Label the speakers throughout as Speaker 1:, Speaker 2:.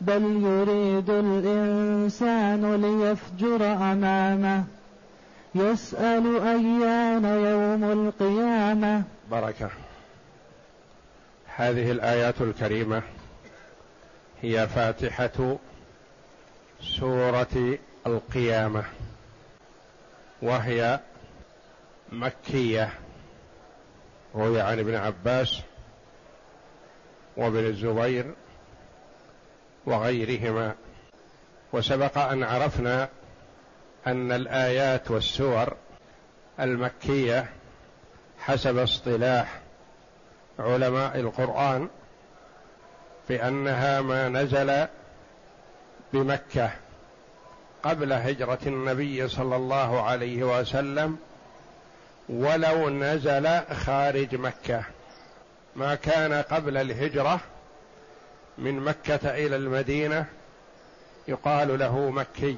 Speaker 1: بل يريد الإنسان ليفجر أمامه. يسأل أيان يوم القيامة.
Speaker 2: بركة هذه الآيات الكريمة هي فاتحة سورة القيامة وهي مكية. روي عن ابن عباس وابن الزبير وغيرهما. وسبق أن عرفنا أن الآيات والسور المكية حسب اصطلاح علماء القرآن بانها ما نزل بمكة قبل هجرة النبي صلى الله عليه وسلم ولو نزل خارج مكة. ما كان قبل الهجرة من مكة إلى المدينة يقال له مكي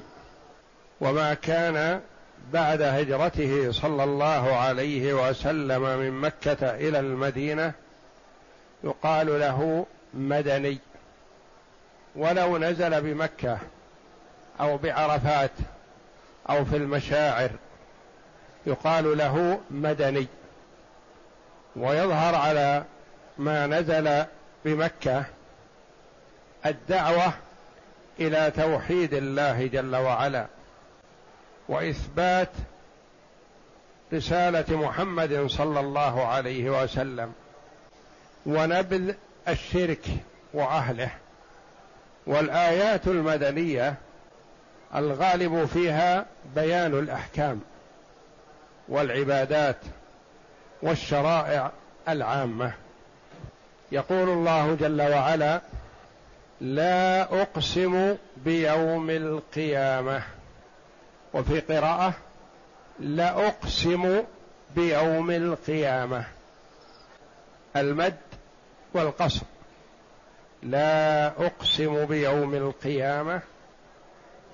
Speaker 2: وما كان بعد هجرته صلى الله عليه وسلم من مكة إلى المدينة يقال له مدني. ولو نزل بمكة أو بعرفات أو في المشاعر يقال له مدني. ويظهر على ما نزل بمكة الدعوة إلى توحيد الله جل وعلا وإثبات رسالة محمد صلى الله عليه وسلم ونبذ الشرك وأهله والآيات المدنية الغالب فيها بيان الأحكام والعبادات والشرائع العامة. يقول الله جل وعلا لا أقسم بيوم القيامة. وفي قراءة لا أقسم بيوم القيامة. المد والقصر. لا أقسم بيوم القيامة.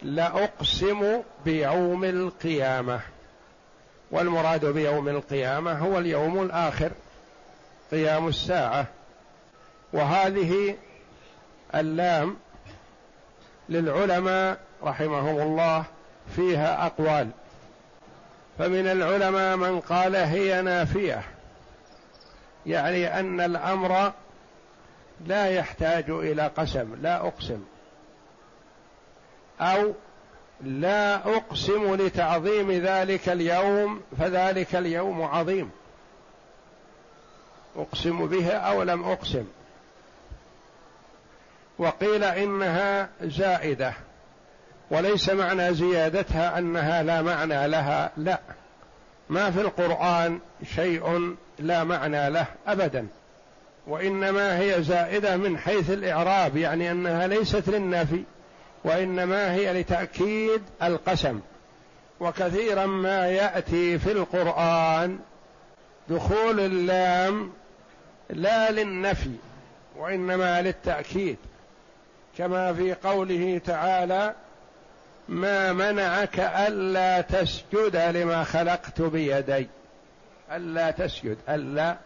Speaker 2: لا أقسم بيوم القيامة. والمراد بيوم القيامة هو اليوم الآخر قيام الساعة. وهذه اللام للعلماء رحمهم الله فيها أقوال. فمن العلماء من قال هي نافية يعني أن الأمر لا يحتاج إلى قسم لا أقسم أو لا أقسم لتعظيم ذلك اليوم فذلك اليوم عظيم. أقسم به أو لم أقسم. وقيل إنها زائدة وليس معنى زيادتها أنها لا معنى لها لا. ما في القرآن شيء لا معنى له ابدا وإنما هي زائدة من حيث الإعراب يعني أنها ليست للنفي وإنما هي لتأكيد القسم. وكثيرا ما يأتي في القرآن دخول اللام لا للنفي وإنما للتأكيد. كما في قوله تعالى ما منعك ألا تسجد لما خلقت بيدي. ألا تسجد ألا.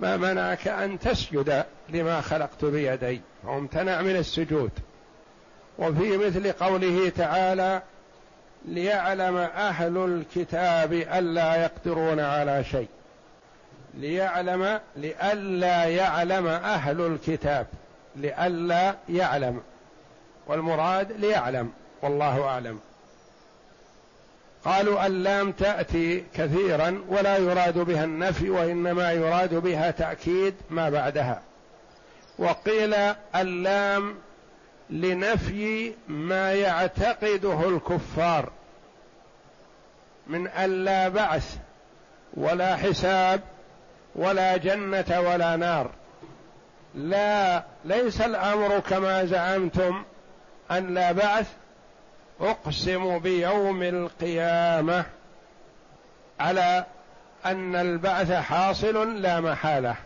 Speaker 2: ما منعك أن تسجد لما خلقت بيدي. وامتنع من السجود. وفي مثل قوله تعالى ليعلم أهل الكتاب ألا يقدرون على شيء. ليعلم لئلا يعلم أهل الكتاب. لئلا يعلم والمراد ليعلم والله أعلم. قالوا اللام تأتي كثيرا ولا يراد بها النفي وإنما يراد بها تأكيد ما بعدها. وقيل اللام لنفي ما يعتقده الكفار من أن لا بعث ولا حساب ولا جنة ولا نار. لا ليس الأمر كما زعمتم أن لا بعث أقسم بيوم القيامة على أن البعث حاصل لا محالة.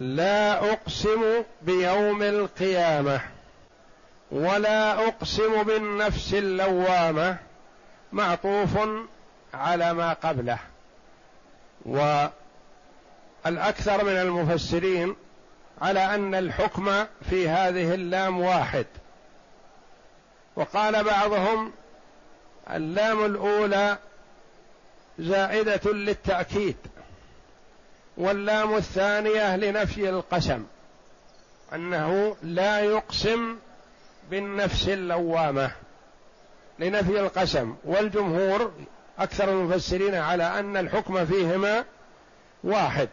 Speaker 2: لا أقسم بيوم القيامة ولا أقسم بالنفس اللوامة معطوف على ما قبله. والأكثر من المفسرين على أن الحكم في هذه اللام واحد. وقال بعضهم اللام الأولى زائدة للتأكيد واللام الثانية لنفي القسم أنه لا يقسم بالنفس اللوامة لنفي القسم. والجمهور أكثر المفسرين على أن الحكم فيهما واحد.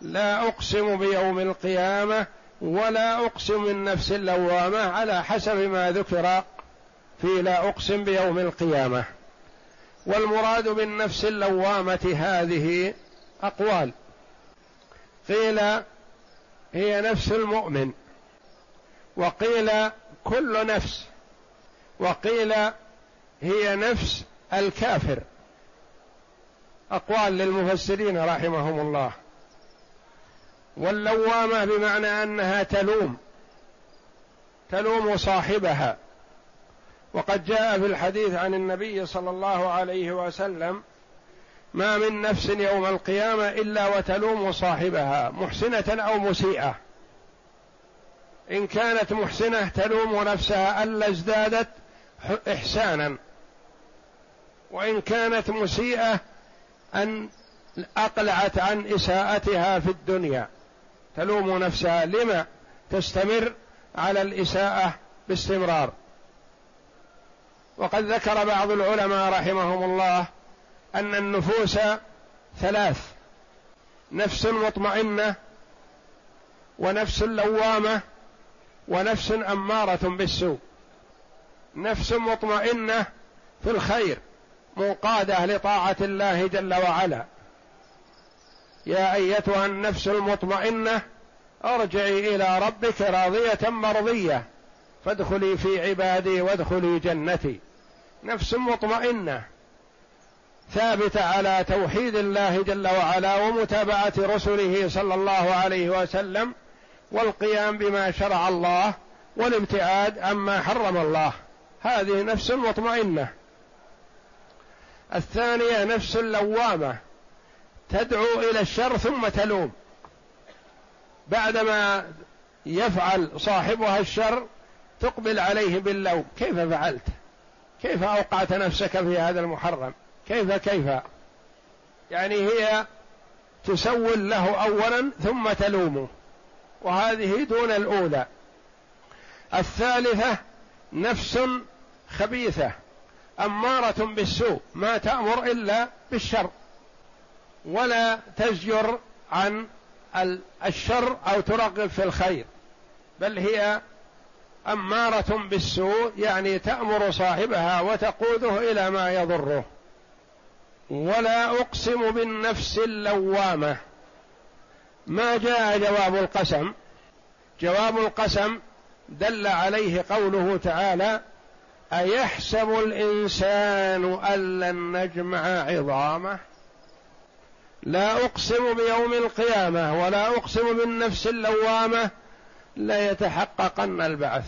Speaker 2: لا أقسم بيوم القيامة ولا أقسم النفس اللوامة على حسب ما ذكر في لا أقسم بيوم القيامة. والمراد بالنفس اللوامة هذه أقوال. قيل هي نفس المؤمن وقيل كل نفس وقيل هي نفس الكافر. أقوال للمفسرين رحمهم الله. واللوامة بمعنى أنها تلوم تلوم صاحبها. وقد جاء في الحديث عن النبي صلى الله عليه وسلم ما من نفس يوم القيامة إلا وتلوم صاحبها محسنة أو مسيئة. إن كانت محسنة تلوم نفسها ألا ازدادت إحسانا. وإن كانت مسيئة أن أقلعت عن إساءتها في الدنيا. تلوم نفسها. لما تستمر على الإساءة باستمرار. وقد ذكر بعض العلماء رحمهم الله أن النفوس ثلاث نفس مطمئنة ونفس لوامة ونفس أمارة بالسوء. نفس مطمئنة في الخير منقادة لطاعة الله جل وعلا. يا أيتها النفس المطمئنة أرجعي إلى ربك راضية مرضية. فادخلي في عبادي وادخلي جنتي. نفس مطمئنة. ثابتة على توحيد الله جل وعلا ومتابعة رسله صلى الله عليه وسلم والقيام بما شرع الله والابتعاد عما حرم الله. هذه نفس مطمئنة. الثانية نفس لوامه تدعو إلى الشر ثم تلوم. بعدما يفعل صاحبها الشر تقبل عليه باللوم. كيف فعلت؟ كيف أوقعت نفسك في هذا المحرم؟ كيف كيف؟ يعني هي تسول له اولا ثم تلومه. وهذه دون الأولى. الثالثة نفس خبيثة أمارة بالسوء ما تأمر إلا بالشر. ولا تزجر عن الشر أو ترغب في الخير بل هي أمارة بالسوء يعني تأمر صاحبها وتقوده إلى ما يضره. ولا أقسم بالنفس اللوامة. ما جاء جواب القسم؟ جواب القسم دل عليه قوله تعالى أيحسب الإنسان أن لن نجمع عظامه؟ لا أقسم بيوم القيامة ولا أقسم بالنفس اللوامة ليتحققن البعث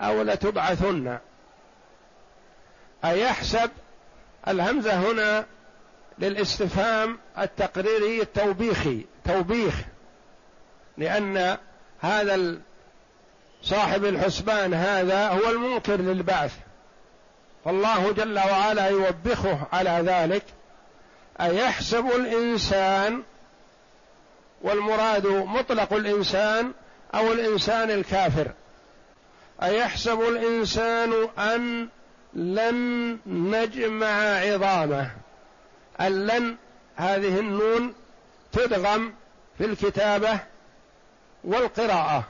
Speaker 2: أو لتبعثن. أيحسب الهمزة هنا للاستفهام التقريري التوبيخي توبيخ لأن هذا صاحب الحسبان هذا هو المنكر للبعث. فالله جل وعلا يوبخه على ذلك. أيحسب الإنسان والمراد مطلق الإنسان أو الإنسان الكافر؟ أيحسب الإنسان أن لن نجمع عظامه؟ اللن هذه النون تدغم في الكتابة والقراءة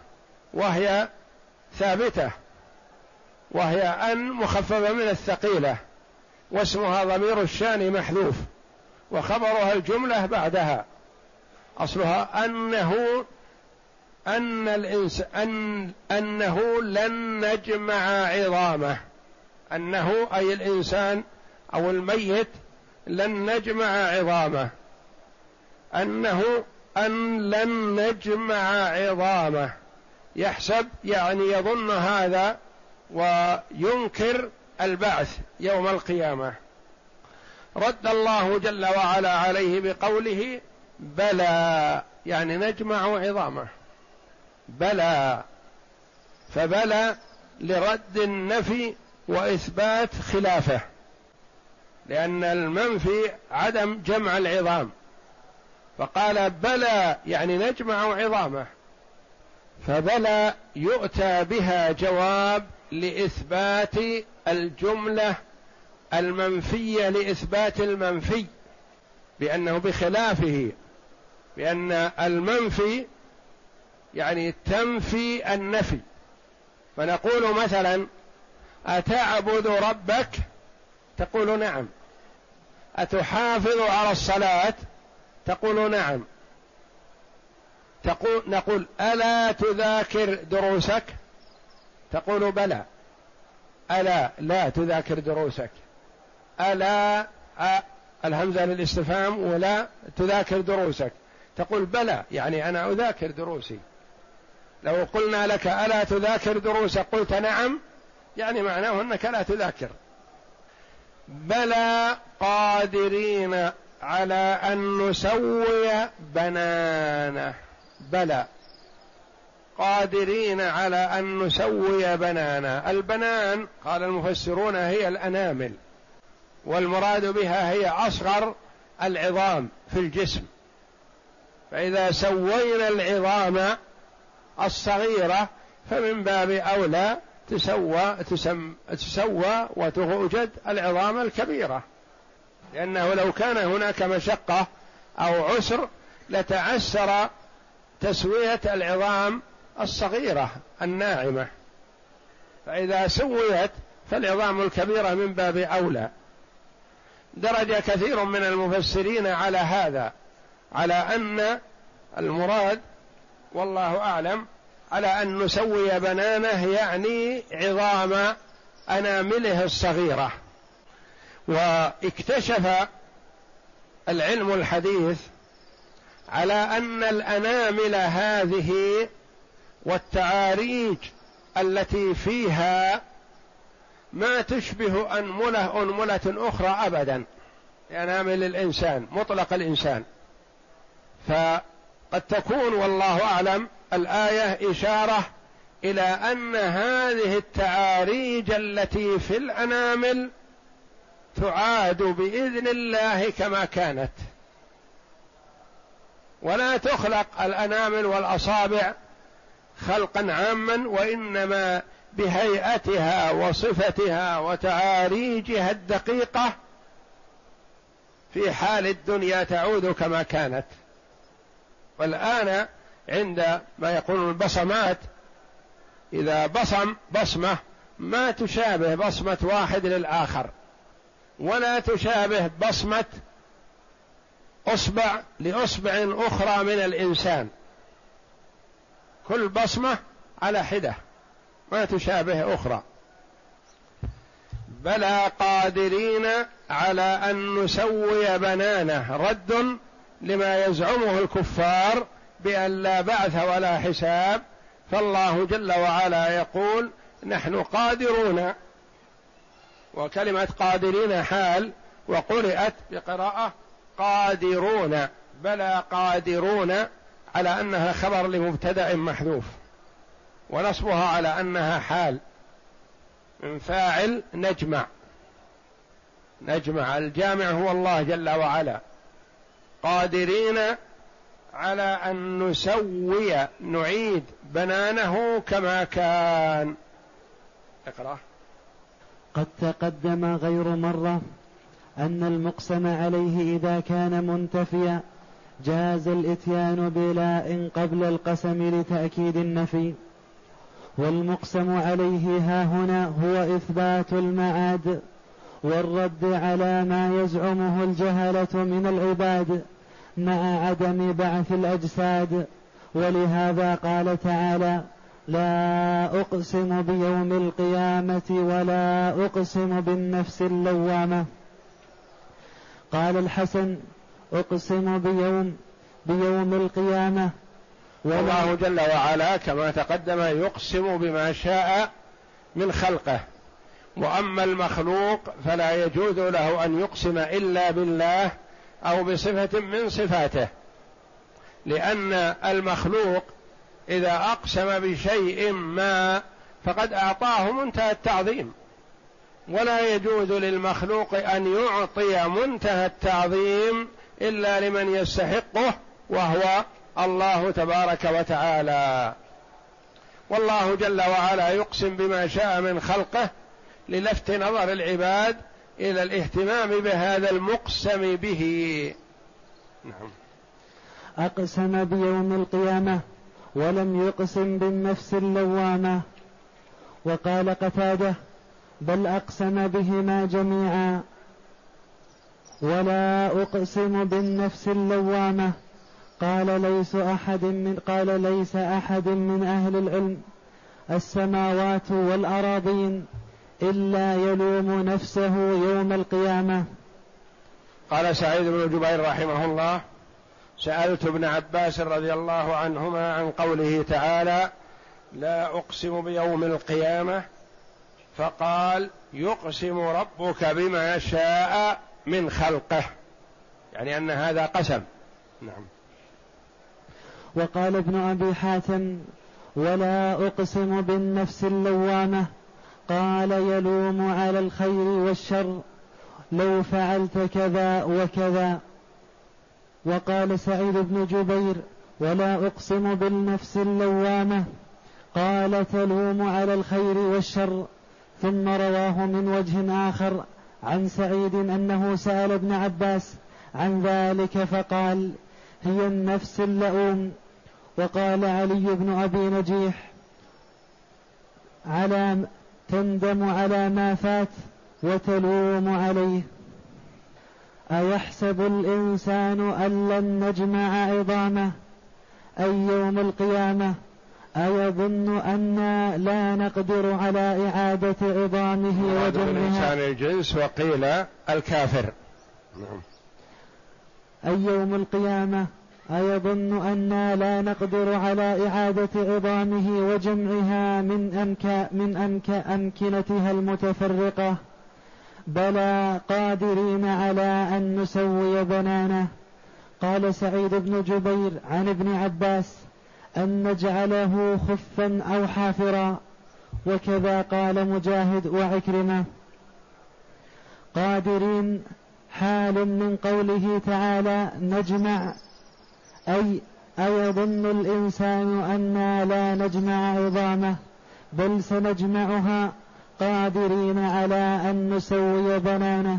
Speaker 2: وهي ثابتة وهي أن مخففة من الثقيلة واسمها ضمير الشأن محذوف. وخبرها الجملة بعدها. أصلها أنه أن الإنس أن أنه لن نجمع عظامه. أنه أي الإنسان أو الميت لن نجمع عظامه. أنه أن لن نجمع عظامه. يحسب يعني يظن هذا وينكر البعث يوم القيامة. رد الله جل وعلا عليه بقوله بلى يعني نجمع عظامه. بلى فبلى لرد النفي وإثبات خلافه لأن المنفي عدم جمع العظام. فقال بلى يعني نجمع عظامه. فبلى يؤتى بها جواب لإثبات الجملة المنفية لإثبات المنفي بأنه بخلافه بأن المنفي يعني تنفي النفي. فنقول مثلا أتعبد ربك؟ تقول نعم. أتحافظ على الصلاة؟ تقول نعم. تقول نقول ألا تذاكر دروسك؟ تقول بلى. ألا لا تذاكر دروسك. ألا الهمزة للاستفهام ولا تذاكر دروسك. تقول بلى يعني أنا أذاكر دروسي. لو قلنا لك ألا تذاكر دروسك قلت نعم يعني معناه أنك لا تذاكر. بلى قادرين على أن نسوي بنانه. بلى. قادرين على أن نسوي بنانا البنان قال المفسرون هي الأنامل. والمراد بها هي أصغر العظام في الجسم. فإذا سوينا العظام الصغيرة فمن باب أولى تسوى تسم تسوى وتوجد العظام الكبيرة. لأنه لو كان هناك مشقة أو عسر لتعسر تسوية العظام الصغيرة الناعمة. فإذا سويت فالعظام الكبيرة من باب أولى. درج كثير من المفسرين على هذا على أن المراد والله أعلم على أن نسوي بنانه يعني عظام أنامله الصغيرة. واكتشف العلم الحديث على أن الأنامل هذه والتعاريج التي فيها ما تشبه أنملة أنملة أخرى أبدا. أنامل الإنسان مطلق الإنسان. فقد تكون والله أعلم الآية إشارة إلى أن هذه التعاريج التي في الأنامل تعاد بإذن الله كما كانت. ولا تخلق الأنامل والأصابع خلقا عاما وإنما بهيئتها وصفتها وتعاريجها الدقيقة في حال الدنيا تعود كما كانت. والآن عند ما يقولون البصمات إذا بصم بصمة ما تشابه بصمة واحد للآخر ولا تشابه بصمة أصبع لأصبع أخرى من الإنسان. كل بصمة على حدة. ما تشابه أخرى. بلى قادرين على أن نسوي بنانه رد لما يزعمه الكفار بأن لا بعث ولا حساب. فالله جل وعلا يقول نحن قادرون. وكلمة قادرين حال وقرأت بقراءة قادرون. بلى قادرون على أنها خبر لمبتدأ محذوف. ونصبها على أنها حال. من فاعل نجمع. نجمع. الجامع هو الله جل وعلا. قادرين على أن نسوي نعيد بنانه كما كان. اقرأ.
Speaker 1: قد تقدم غير مرة أن المقسم عليه إذا كان منتفيا جاز الإتيان بلاء قبل القسم لتأكيد النفي. والمقسم عليه ها هنا هو إثبات المعاد والرد على ما يزعمه الجهلة من العباد مع عدم بعث الأجساد. ولهذا قال تعالى لا أقسم بيوم القيامة ولا أقسم بالنفس اللوامة. قال الحسن أقسم بيوم بيوم القيامة
Speaker 2: والله جل وعلا كما تقدم يقسم بما شاء من خلقه. وأما المخلوق فلا يجوز له أن يقسم إلا بالله أو بصفة من صفاته. لأن المخلوق إذا أقسم بشيء ما فقد أعطاه منتهى التعظيم. ولا يجوز للمخلوق أن يعطي منتهى التعظيم إلا لمن يستحقه وهو الله تبارك وتعالى. والله جل وعلا يقسم بما شاء من خلقه للفت نظر العباد إلى الاهتمام بهذا المقسم به.
Speaker 1: نعم. أقسم بيوم القيامة ولم يقسم بالنفس اللوامة. وقال قتادة بل أقسم بهما جميعا. ولا أقسم بالنفس اللوامة. قال ليس أحد من قال ليس أحد من أهل العلم السماوات والأراضين إلا يلوم نفسه يوم القيامة.
Speaker 2: قال سعيد بن جبير رحمه الله سألت ابن عباس رضي الله عنهما عن قوله تعالى لا أقسم بيوم القيامة. فقال يقسم ربك بما شاء من خلقه. يعني أن هذا قسم. نعم.
Speaker 1: وقال ابن أبي حاتم ولا أقسم بالنفس اللوامة. قال يلوم على الخير والشر. لو فعلت كذا وكذا. وقال سعيد بن جبير ولا أقسم بالنفس اللوامة. قال تلوم على الخير والشر. ثم رواه من وجه آخر عن سعيد أنه سأل ابن عباس عن ذلك فقال هي النفس اللؤوم. وقال علي بن أبي نجيح على تندم على ما فات وتلوم عليه. أيحسب الإنسان أن لن نجمع عظامه أي يوم القيامة؟ أيظن أنا لا نقدر على إعادة عظامه وجمعها
Speaker 2: الإنسان الجنس وقيل الكافر. نعم.
Speaker 1: أي يوم القيامة؟ أيظن أنا لا نقدر على إعادة عظامه وجمعها من أمك من أمك أمكنتها المتفرقة بلى قادرين على أن نسوي بنانه. قال سعيد بن جبير عن ابن عباس أن نجعله خفا أو حافرا. وكذا قال مجاهد وعكرمة قادرين حال من قوله تعالى نجمع أي أيظن الإنسان أنا لا نجمع عظامه بل سنجمعها قادرين على أن نسوي بنانه.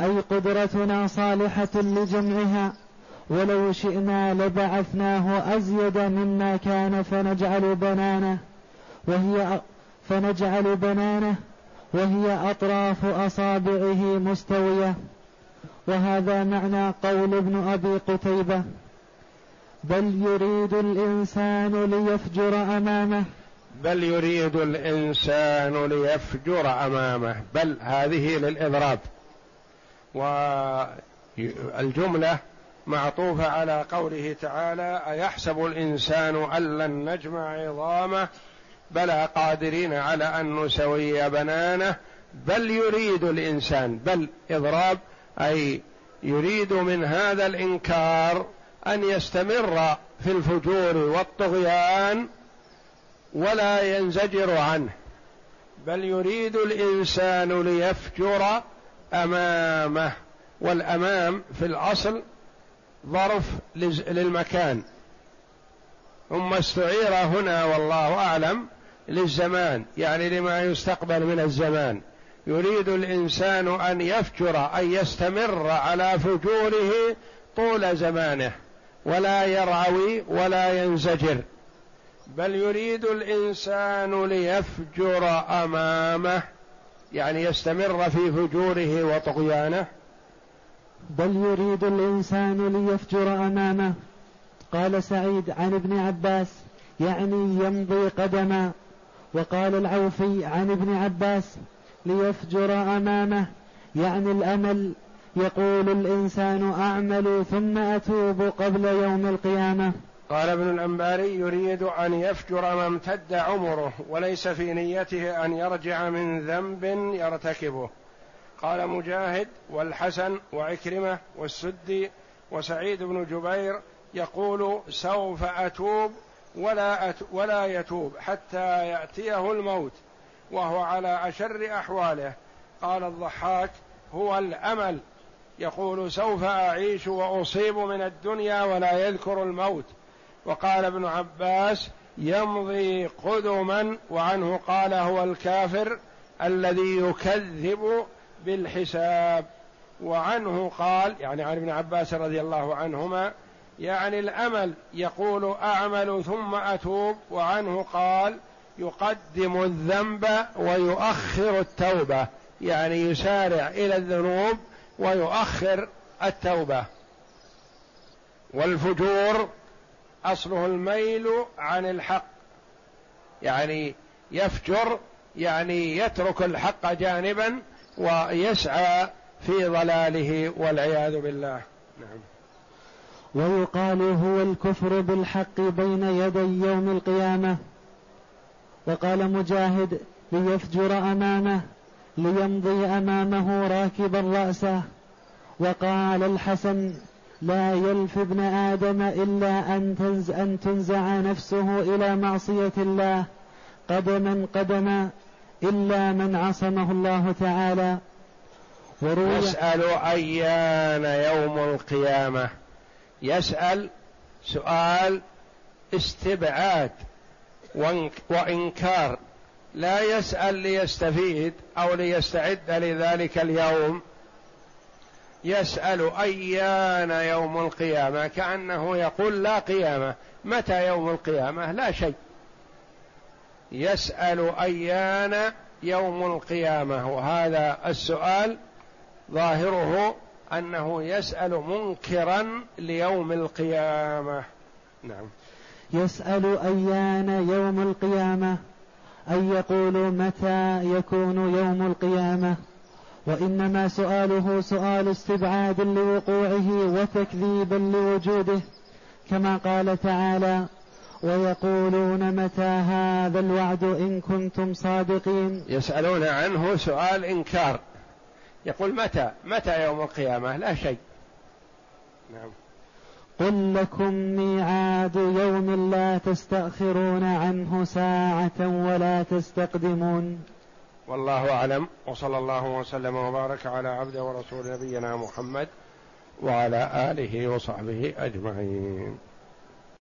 Speaker 1: أي قدرتنا صالحة لجمعها ولو شئنا لبعثناه أزيد مما كان فنجعل بنانه. وهي فنجعل بنانه وهي أطراف أصابعه مستوية. وهذا معنى قول ابن أبي قتيبة بل يريد الإنسان ليفجر أمامه.
Speaker 2: بل يريد الإنسان ليفجر أمامه. بل هذه للإضراب. والجملة معطوفة على قوله تعالى أيحسب الإنسان أن لن نجمع عظامه؟ بلى قادرين على أن نسوي بنانه. بل يريد الإنسان. بل إضراب أي يريد من هذا الإنكار أن يستمر في الفجور والطغيان ولا ينزجر عنه بل يريد الإنسان ليفجر أمامه والأمام في الأصل ظرف للمكان. ثم استعير هنا والله أعلم للزمان يعني لما يستقبل من الزمان. يريد الإنسان أن يفجر أن يستمر على فجوره طول زمانه. ولا يرعوي ولا ينزجر. بل يريد الإنسان ليفجر أمامه يعني يستمر في فجوره وطغيانه.
Speaker 1: بل يريد الإنسان ليفجر أمامه. قال سعيد عن ابن عباس يعني يمضي قدما. وقال العوفي عن ابن عباس ليفجر أمامه يعني الأمل يقول الإنسان أعمل ثم أتوب قبل يوم القيامة.
Speaker 2: قال ابن الأنباري يريد أن يفجر ما امتد عمره وليس في نيته أن يرجع من ذنب يرتكبه. قال مجاهد والحسن وعكرمة والسدي وسعيد بن جبير يقول سوف أتوب ولا, أت ولا يتوب حتى يأتيه الموت وهو على أشر أحواله. قال الضحاك هو الأمل. يقول سوف أعيش وأصيب من الدنيا ولا يذكر الموت. وقال ابن عباس يمضي قدما وعنه قال هو الكافر الذي يكذب بالحساب. وعنه قال يعني عن ابن عباس رضي الله عنهما يعني الأمل يقول أعمل ثم أتوب. وعنه قال يقدم الذنب ويؤخر التوبة. يعني يسارع إلى الذنوب ويؤخر التوبة. والفجور أصله الميل عن الحق. يعني يفجر يعني يترك الحق جانبا ويسعى في ضلاله والعياذ بالله. نعم.
Speaker 1: ويقال هو الكفر بالحق بين يدي يوم القيامة. وقال مجاهد ليفجر أمامه. ليمضي أمامه راكبا رأسه. وقال الحسن لا يلف ابن آدم إلا أن, أن تنزع نفسه إلى معصية الله. قدما قدما إلا من عصمه الله تعالى.
Speaker 2: يسأل أيان يوم القيامة. يسأل سؤال استبعاد وإنكار. لا يسأل ليستفيد أو ليستعد لذلك اليوم. يسأل أيان يوم القيامة كأنه يقول لا قيامة. متى يوم القيامة؟ لا شيء. يسأل أيان يوم القيامة. وهذا السؤال ظاهره أنه يسأل منكرا ليوم القيامة. نعم.
Speaker 1: يسأل أيان يوم القيامة. أي يقول متى يكون يوم القيامة وإنما سؤاله سؤال استبعاد لوقوعه وتكذيبا لوجوده كما قال تعالى ويقولون متى هذا الوعد إن كنتم صادقين؟
Speaker 2: يسألون عنه سؤال إنكار يقول متى؟ متى يوم القيامة؟ لا شيء.
Speaker 1: نعم. قل لكم ميعاد يوم لا تستأخرون عنه ساعة ولا تستقدمون.
Speaker 2: والله أعلم وصلى الله وسلم وبارك على عبد ورسول نبينا محمد وعلى آله وصحبه أجمعين.